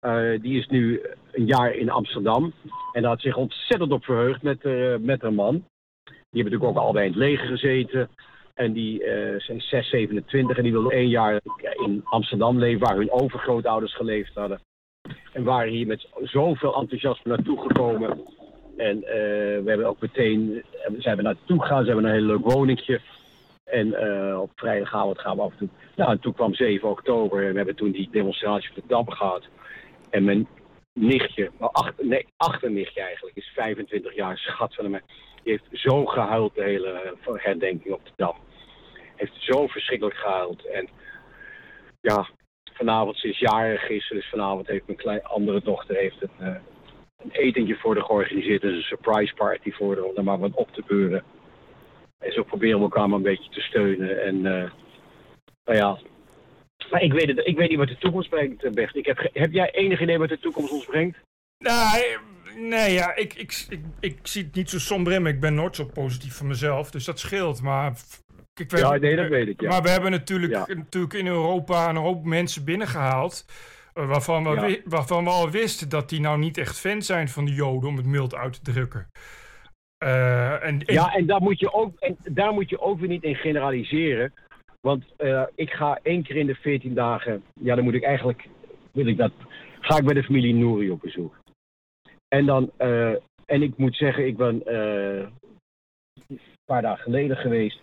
Eh, die is nu een jaar in Amsterdam. En daar had zich ontzettend op verheugd met, eh, met haar man. Die hebben natuurlijk ook allebei in het leger gezeten. En die eh, zijn 6, 27 en die wilden één jaar in Amsterdam leven, waar hun overgrootouders geleefd hadden. En waren hier met zoveel enthousiasme naartoe gekomen. En eh, we hebben ook meteen, ze hebben naartoe gegaan, ze hebben een heel leuk woningje. En op vrijdagavond gaan we af en toe. Nou, en toen kwam 7 oktober en we hebben toen die demonstratie op de Dam gehad. En mijn nichtje, maar achter, nee, achternichtje eigenlijk, is 25 jaar, schat van mij. Die heeft zo gehuild de hele eh, herdenking op de Dam. Heeft zo verschrikkelijk gehuild. En ja, vanavond, ze is jarig is, dus vanavond heeft mijn klein, andere dochter heeft een, eh, een etentje voor haar georganiseerd. Dus een surprise party voor haar, om er maar wat op te beuren. En zo proberen we elkaar maar een beetje te steunen. En eh, nou ja, maar ik weet, het, ik weet niet wat de toekomst brengt, eh, Bert. Ik heb, heb jij enig idee wat de toekomst ons brengt? Nee, nee ja, ik, ik, ik, ik zie het niet zo somber in, maar ik ben nooit zo positief van mezelf, dus dat scheelt. Maar, f- kijk, we Ja, hebben- nee, dat weet ik, ja. Maar we hebben natuurlijk, Ja. natuurlijk in Europa een hoop mensen binnengehaald. eh, waarvan, we Ja. waarvan we al wisten dat die nou niet echt fan zijn van de Joden, om het mild uit te drukken. Uh, en, Ja, en daar, moet je ook, en daar moet je ook weer niet in generaliseren. Want uh, ik ga één keer in de 14 dagen, ja, dan moet ik eigenlijk, wil ik dat, ga ik bij de familie Nouri op bezoek. En dan, uh, en ik moet zeggen, ik ben een paar dagen geleden geweest.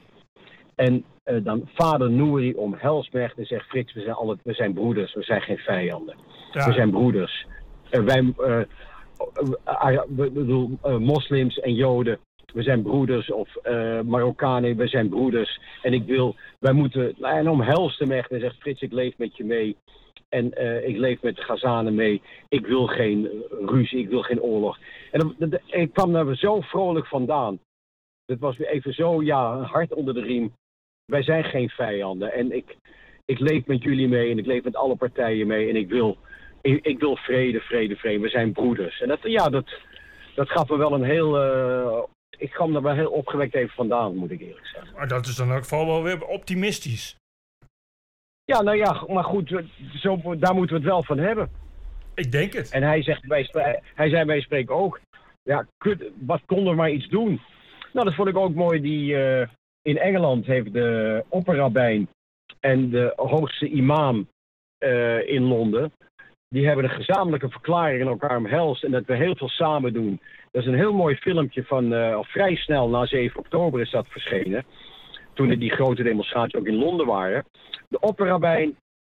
En dan vader Nouri omhelst me echt en zegt: Frits, we zijn, alle, we zijn broeders, we zijn geen vijanden. Ja. We zijn broeders. Wij, bedoel, moslims en joden, we zijn broeders. Of uh, Marokkanen, we zijn broeders. En ik wil, wij moeten, en omhelst hem echt en zegt Frits, ik leef met je mee. En uh, ik leef met Gazanen mee. Ik wil geen ruzie, ik wil geen oorlog. En dan, ik kwam daar zo vrolijk vandaan. Het was weer even zo, ja, een hart onder de riem. Wij zijn geen vijanden. En ik, ik leef met jullie mee en ik leef met alle partijen mee. En ik wil, ik, wil vrede, vrede, vrede. We zijn broeders. En dat, ja, dat, dat gaf me wel een heel uh, ik kwam er wel heel opgewekt even vandaan, moet ik eerlijk zeggen. Maar dat is dan ook vooral wel weer optimistisch. Ja, nou ja, maar goed, zo, daar moeten we het wel van hebben. Ik denk het. En hij, zegt, wij, hij zei bij spreken ook, ja, wat kon er maar iets doen? Nou, dat vond ik ook mooi. Die, uh, in Engeland heeft de opperrabijn en de hoogste imam uh, in Londen... die hebben een gezamenlijke verklaring in elkaar omhelst... en dat we heel veel samen doen. Dat is een heel mooi filmpje van, uh, vrij snel na 7 oktober is dat verschenen. Toen er die grote demonstraties ook in Londen waren. De opperrabijn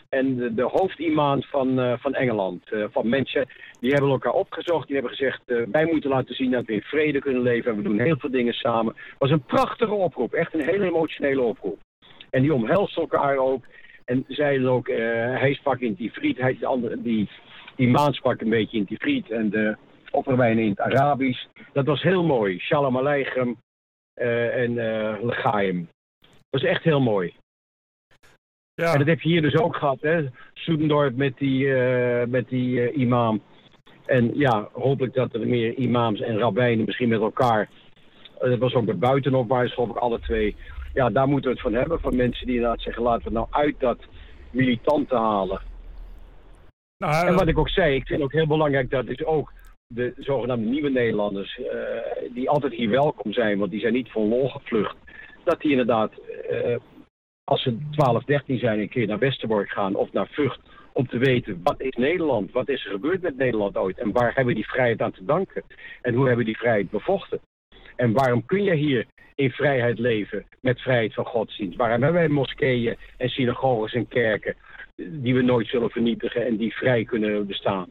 en de, de hoofdimaan van, uh, van Engeland, uh, van mensen, die hebben elkaar opgezocht. Die hebben gezegd, wij moeten laten zien dat we in vrede kunnen leven. En we doen heel veel dingen samen. Het was een prachtige oproep, echt een hele emotionele oproep. En die omhelst elkaar ook. En zeiden ook, hij sprak in Tifriet, hij, de andere, die, die maan sprak een beetje in Tifriet. En de opperwijnen in het Arabisch. Dat was heel mooi. Shalom Aleichem uh, en uh, Legaim. Dat was echt heel mooi. Ja. En dat heb je hier dus ook gehad, hè? Soedendorp met die, uh, met die imam. En ja, hopelijk dat er meer imams en rabbijnen misschien met elkaar. dat was ook bij buitenop, waar geloof ik alle twee. Ja, daar moeten we het van hebben. Van mensen die inderdaad zeggen, laten we nou uit dat militante halen. Nou, en wat ik ook zei, ik vind ook heel belangrijk dat is ook de zogenaamde nieuwe Nederlanders, uh, die altijd hier welkom zijn, want die zijn niet van lol gevlucht, dat die inderdaad, uh, als ze 12, 13 zijn, een keer naar Westerbork gaan of naar Vught, om te weten wat is Nederland, wat is er gebeurd met Nederland ooit en waar hebben we die vrijheid aan te danken en hoe hebben we die vrijheid bevochten. En waarom kun je hier in vrijheid leven met vrijheid van godsdienst? Waarom hebben wij moskeeën en synagoges en kerken die we nooit zullen vernietigen en die vrij kunnen bestaan?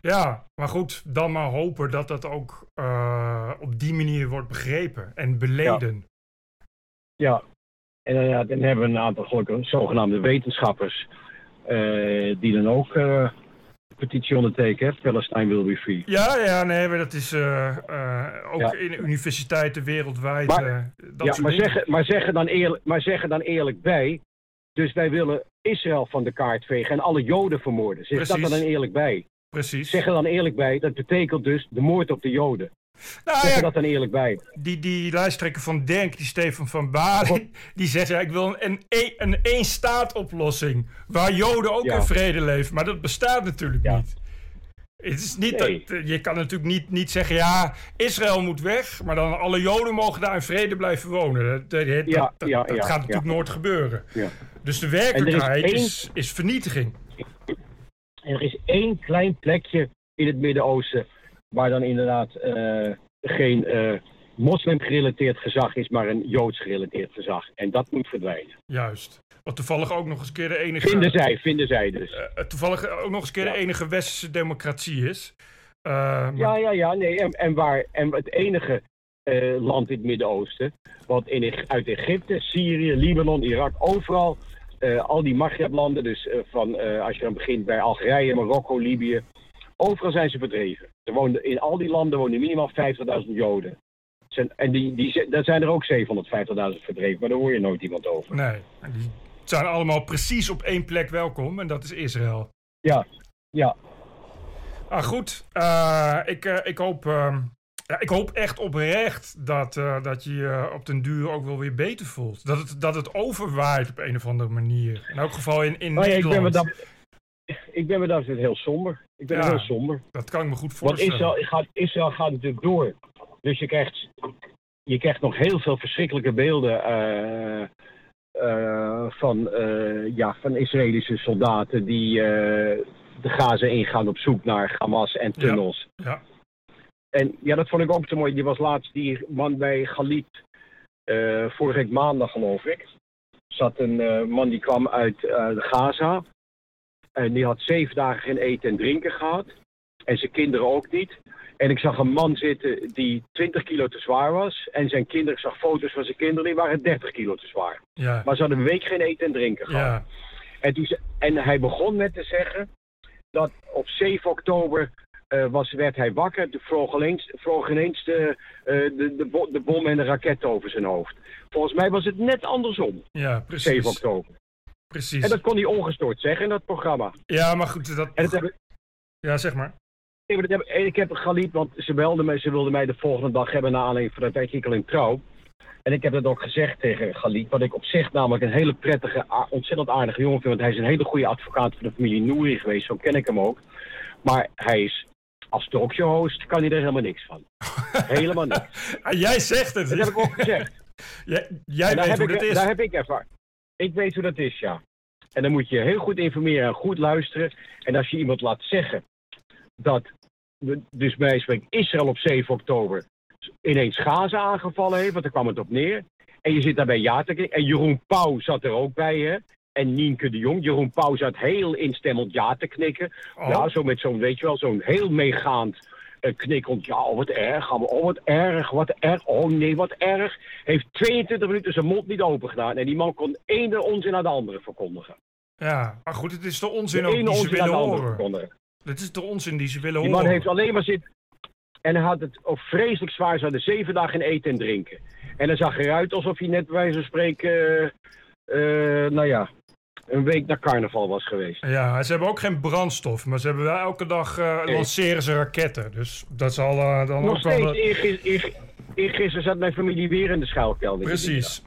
Ja, maar goed, dan maar hopen dat dat ook uh, op die manier wordt begrepen en beleden. Ja, ja. en uh, dan hebben we een aantal gelukkig zogenaamde wetenschappers uh, die dan ook petitie ondertekenen. Palestine will be free. Ja, ja, nee, maar dat is ook ja. in universiteiten wereldwijd. Maar, dat ja, maar zeggen, maar, zeggen dan eerlijk, maar zeggen dan eerlijk bij. Dus wij willen Israël van de kaart vegen en alle Joden vermoorden. Zeg dat dan eerlijk bij. Precies. Zeg er dan eerlijk bij, dat betekent dus de moord op de Joden. Nou, ja, dat dan eerlijk bij. Die, die lijsttrekker van Denk, die Stefan van Balen, die zegt ja, ik wil een, een, een één-staat-oplossing. Waar Joden ook ja. in vrede leven. Maar dat bestaat natuurlijk ja. niet. Het is niet nee. dat, je kan natuurlijk niet, niet zeggen, ja, Israël moet weg, maar dan alle Joden mogen daar in vrede blijven wonen. Dat, dat, ja, dat, ja, dat gaat natuurlijk nooit gebeuren. Dus de werkelijkheid is, één... is, is vernietiging. En er is één klein plekje in het Midden-Oosten waar dan inderdaad uh, geen uh, moslim-gerelateerd gezag is, maar een joods-gerelateerd gezag. En dat moet verdwijnen. Juist. Wat toevallig ook nog eens keer de enige... Vinden zij, vinden zij dus. Uh, toevallig ook nog eens keer ja. de enige westerse democratie is. Maar... Ja, ja, ja. Nee, en, en, waar, en het enige land in het Midden-Oosten, wat in, uit Egypte, Syrië, Libanon, Irak, overal al die Maghreb-landen, dus van, als je dan begint bij Algerije, Marokko, Libië, overal zijn ze verdreven. Er woonden, in al die landen wonen minimaal 50.000 Joden. Zijn, en die, die, daar zijn er ook 750.000 verdreven, maar daar hoor je nooit iemand over. Nee, die zijn allemaal precies op één plek welkom en dat is Israël. Ja, ja. Ah, goed. ik, ik hoop ehm, ja, ik hoop echt oprecht dat, uh, dat je je op den duur ook wel weer beter voelt. Dat het, dat het overwaait op een of andere manier. In elk geval in, in oh, ja, Nederland. Ik ben, me dat, ik ben me daar heel somber. Ik ben ja, heel somber. Dat kan ik me goed voorstellen. Want Israël gaat, Israël gaat natuurlijk door. Dus je krijgt, je krijgt nog heel veel verschrikkelijke beelden eh, eh, van, eh, ja, van Israëlische soldaten die de Gaza ingaan op zoek naar Hamas en tunnels. Ja. En ja, dat vond ik ook te mooi. Die was laatst die man bij Galit, vorige week maandag geloof ik. Zat een man die kwam uit de Gaza. En die had zeven dagen geen eten en drinken gehad. En zijn kinderen ook niet. En ik zag een man zitten die 20 kilo te zwaar was. En zijn kinderen, ik zag foto's van zijn kinderen, die waren 30 kilo te zwaar. Ja. Maar ze hadden een week geen eten en drinken gehad. Ja. En, toen, en hij begon met te zeggen dat op 7 oktober uh, was, werd hij wakker. Toen vloog ineens, vloog ineens de, uh, de, de, de, bom en de raket over zijn hoofd. Volgens mij was het net andersom. Ja, precies. 7 oktober. Precies. En dat kon hij ongestoord zeggen in dat programma. Ja, maar goed. Dat... En dat heb... Ja, zeg maar. Ik heb, ik heb Galiet, want ze belde mij, ze wilde mij de volgende dag hebben naar aanleiding van het artikel in Trouw. En ik heb dat ook gezegd tegen Galiet, wat ik op zich namelijk een hele prettige, ontzettend aardige jongen vind. Want hij is een hele goede advocaat van de familie Nouri geweest, zo ken ik hem ook. Maar hij is, als talkshow-host kan hij er helemaal niks van. [laughs] helemaal niks. Jij zegt het. Dat heb ik ook gezegd. [laughs] jij, jij weet hoe ik, dat is. Daar heb ik ervaring. Ik weet hoe dat is, ja. En dan moet je heel goed informeren en goed luisteren. En als je iemand laat zeggen dat dus bij spreken Israël op 7 oktober ineens Gaza aangevallen heeft, want daar kwam het op neer. En je zit daarbij ja te kijken. En Jeroen Pauw zat er ook bij, hè. En Nienke de Jong. Jeroen Pauw zat heel instemmend ja te knikken. Oh. Ja, zo met zo'n, weet je wel, zo'n heel meegaand knikkend. Ja, wat erg. Oh, wat erg, wat erg. Oh nee, wat erg. Heeft 22 minuten zijn mond niet open gedaan. En die man kon ene onzin naar de andere verkondigen. Ja, maar goed, het is de onzin de ook die ze onzin willen naar de andere horen. Dit is de onzin die ze willen Die horen. man heeft alleen maar zitten. En hij had het ook vreselijk zwaar. Ze hadden zeven dagen in eten en drinken. En dan zag eruit alsof hij net bij wijze van spreken. Uh, uh, nou ja, een week naar carnaval was geweest. Ja, ze hebben ook geen brandstof. Maar ze hebben wel elke dag uh, Nee. lanceren ze raketten. Dus dat zal uh, dan Nog ook steeds, eergisteren zat mijn familie weer in de schuilkelder. Precies.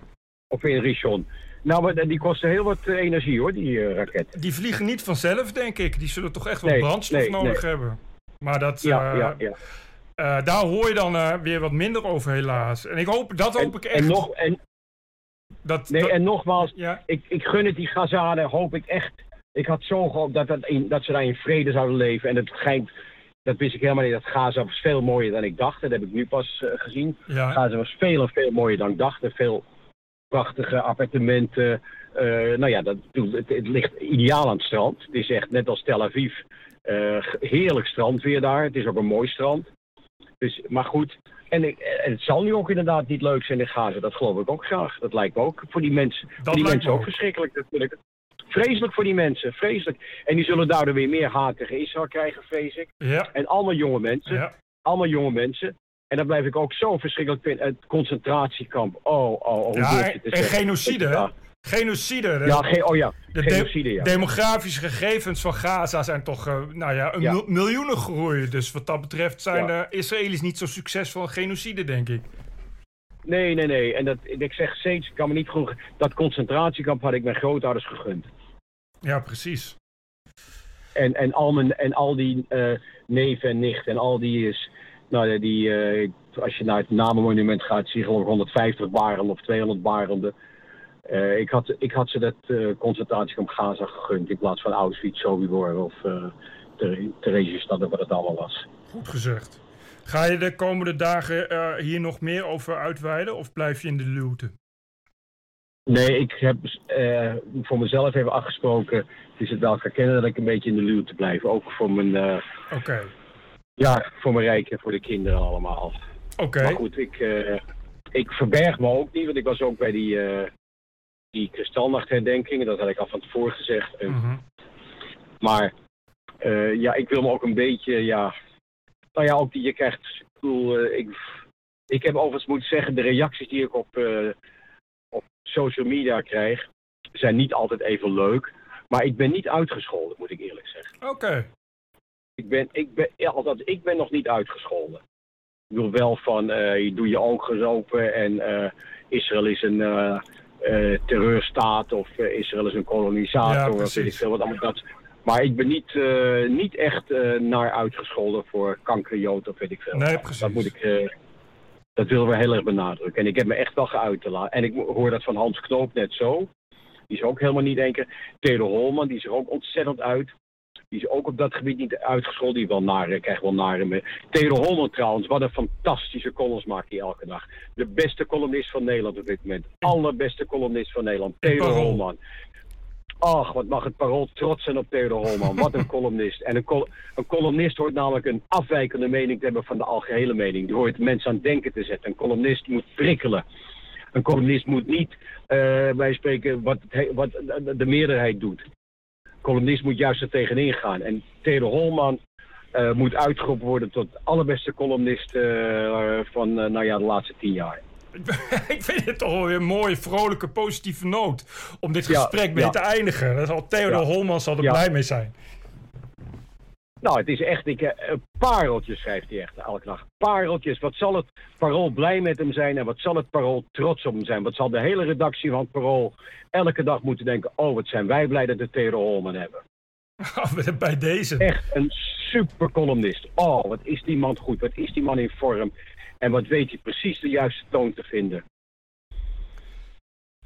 Of in Richon. Nou, maar die kosten heel wat eh, energie hoor, die eh, raket. Die vliegen niet vanzelf, denk ik. Die zullen toch echt wel Nee, brandstof nee, nodig nee. hebben. Maar dat, Ja, eh, ja, ja. eh, daar hoor je dan eh, weer wat minder over, helaas. En ik hoop, dat hoop En, ik echt. en, nog, en, dat, nee, dat- en nogmaals, ja, ik, ik gun het die Gazanen, hoop ik echt. Ik had zo gehoopt dat, dat, in, dat ze daar in vrede zouden leven. En het schijnt, dat wist ik helemaal niet, dat Gaza was veel mooier dan ik dacht. Dat heb ik nu pas eh, gezien. ja, Gaza was veel en veel mooier dan ik dacht. En veel prachtige appartementen. Eh, nou ja, dat, het, het ligt ideaal aan het strand. Het is echt net als Tel Aviv. eh, heerlijk strand weer daar. Het is ook een mooi strand. Dus, maar goed. En, en het zal nu ook inderdaad niet leuk zijn in Gaza. Dat geloof ik ook graag. Dat lijkt me ook voor die mensen, voor die mensen me ook verschrikkelijk natuurlijk. Vreselijk voor die mensen, vreselijk. En die zullen daardoor weer meer haat tegen Israël krijgen, vrees ik. ja, En allemaal jonge mensen ja. allemaal jonge mensen. En dat blijf ik ook zo verschrikkelijk vinden. Het concentratiekamp. Oh, oh, oh. Ja, en genocide, hè? Ja, Genocide. de- ja, ge- oh ja. de de- genocide, ja. demografische gegevens van Gaza zijn toch eh, nou ja, een Ja. mil- miljoenen groei. Dus wat dat betreft zijn Ja. de Israëli's niet zo succesvol in genocide, denk ik. Nee, nee, nee. En dat, ik zeg steeds, ik kan me niet genoeg... Dat concentratiekamp had ik mijn grootouders gegund. Ja, precies. En, en, al, mijn, en al die eh, neven en nichten en al die is... Nou, die, eh, als je naar het namenmonument gaat, zie je geloof ik 150 barenden of 200 barenden. Eh, ik, had, ik had ze dat eh, concentratiekamp Gaza gegund in plaats van Auschwitz, Sobibor of uh, Theresienstadt of wat het allemaal was. Goed gezegd. Ga je de komende dagen eh, hier nog meer over uitweiden of blijf je in de luwte? Nee, ik heb eh, voor mezelf even afgesproken, het is het bij elkaar kennen, dat ik een beetje in de luwte blijf. Ook voor mijn, eh, Oké. ja, voor mijn rijk en voor de kinderen allemaal. Oké. Maar goed, ik, eh, ik verberg me ook niet, want ik was ook bij die, eh die kristalnachtherdenking. Dat had ik al van tevoren gezegd. Mhm. Maar eh, ja, ik wil me ook een beetje, ja... Nou ja, ook die je krijgt... Ik, bedoel, eh, ik, ik heb overigens moeten zeggen, de reacties die ik op, eh, op social media krijg... zijn niet altijd even leuk. Maar ik ben niet uitgescholden, moet ik eerlijk zeggen. Oké. Ik ben, ik ben, ja, althans, ik ben nog niet uitgescholden. Ik bedoel wel van, je doet je ogen open en Israël is een eh, terreurstaat of eh, Israël is een Ja, kolonisator of weet ik precies. veel wat allemaal dat. Maar ik ben niet, eh, niet echt naar uitgescholden voor kankerjood of weet ik veel. Nee, wat. precies. Dat moet ik, Dat willen we heel erg benadrukken. En ik heb me echt wel geuit te laten. En ik hoor dat van Hans Knoop net zo. Die is ook helemaal niet denken. Theodor Holman, die is er ook ontzettend uit. Die is ook op dat gebied niet uitgescholden. Die wel nare, krijgt wel nare mee. Theodor Holman trouwens, wat een fantastische columns maakt hij elke dag. De beste columnist van Nederland op dit moment. Allerbeste columnist van Nederland. Theodor Holman. Ach, wat mag het parool trots zijn op Theodor Holman. Wat een columnist. En een, col een, columnist hoort namelijk een afwijkende mening te hebben van de algehele mening. Die hoort mensen aan het denken te zetten. Een columnist moet prikkelen. Een columnist moet niet, uh, wij spreken, wat, wat de meerderheid doet. Columnist moet juist er tegenin gaan. En Theodor Holman uh, moet uitgeroepen worden tot de allerbeste columnist uh, van nou ja, de laatste tien jaar. [laughs] ik vind het toch wel weer een mooie, vrolijke, positieve noot om dit gesprek mee te eindigen. Dat zal Theodor Holman zal er blij mee zijn. Nou, het is echt, ik, uh, pareltjes schrijft hij echt elke dag. Pareltjes. Wat zal het parool blij met hem zijn en wat zal het parool trots op hem zijn? Wat zal de hele redactie van het parool elke dag moeten denken... oh, wat zijn wij blij dat we Theodor Holman hebben. [laughs] Bij deze. Echt een super columnist. Oh, wat is die man goed. Wat is die man in vorm. En wat weet hij precies de juiste toon te vinden.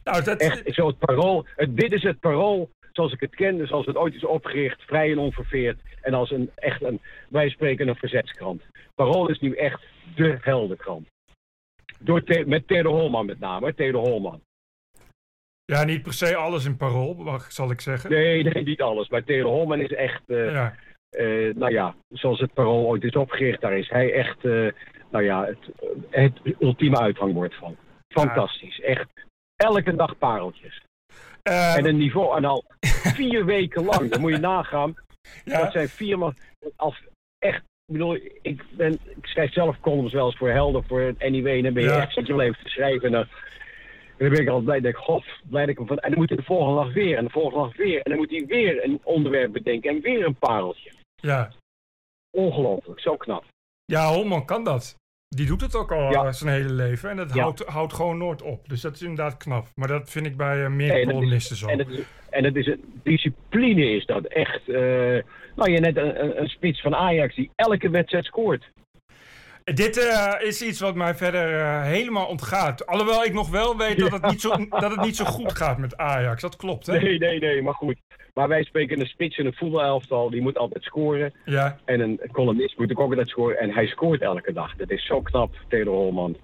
Nou, dat... Echt, zo het parool. Het, dit is het parool zoals ik het ken, zoals het ooit is opgericht, vrij en onverveerd. En als een echt een, wij spreken een verzetskrant. Parool is nu echt de heldenkrant. Door met Theodor Holman met name, Theodor Holman. Ja, niet per se alles in parool, zal ik zeggen. Nee, nee niet alles. Maar Theodor Holman is echt, uh, ja. Uh, nou ja, zoals het parool ooit is opgericht, daar is hij echt, uh, nou ja, het, het ultieme uithangbord van. Fantastisch, echt. Elke dag pareltjes. Uh, en een niveau, en al vier weken lang, dan moet je nagaan. Ja. Dat zijn vier maanden, als echt, ik bedoel, ik, ben, ik schrijf zelf columns wel eens voor Helder, voor het NIW, en dan ben je echt zit je wel even te schrijven. En dan, dan ben ik altijd blij, denk ik, god, blij dat ik hem van, en dan moet hij de volgende dag weer, en de volgende dag weer, en dan moet hij weer een onderwerp bedenken, en weer een pareltje. Ja. Ongelooflijk, zo knap. Ja, Holman kan dat. Die doet het ook al ja. zijn hele leven. En dat houdt, houdt gewoon nooit op. Dus dat is inderdaad knap. Maar dat vind ik bij uh, meer columnisten zo. En het, is, en het is een discipline is dat echt. Uh, nou, je net een, een, een spits van Ajax die elke wedstrijd scoort. Dit uh, is iets wat mij verder uh, helemaal ontgaat. Alhoewel ik nog wel weet dat, het niet zo, [laughs] dat het niet zo goed gaat met Ajax. Dat klopt, hè? Nee, nee, nee, maar goed. Maar wij spreken een spits in een voetbalelftal, die moet altijd scoren. Ja. En een columnist moet ook altijd scoren. En hij scoort elke dag. Dat is zo knap, Theodor Holman.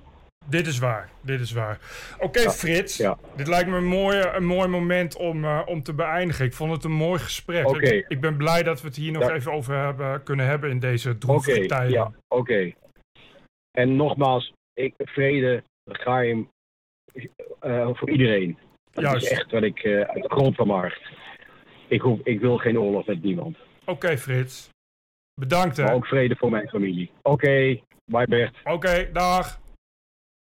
Dit is waar, dit is waar. Oké, Frits. Ja. Dit lijkt me een mooi, een mooi moment om, uh, om te beëindigen. Ik vond het een mooi gesprek. Okay. Ik, ik, ben blij dat we het hier nog even over hebben, kunnen hebben in deze droevige tijden. Ja, oké. En nogmaals, ik, vrede, geheim uh, voor iedereen. Dat Juist. is echt wat ik uh, uit de grond van markt ik, hoef, ik wil geen oorlog met niemand. Oké, Frits. Bedankt, hè. Maar ook vrede voor mijn familie. Oké, bye Bert. Oké, dag.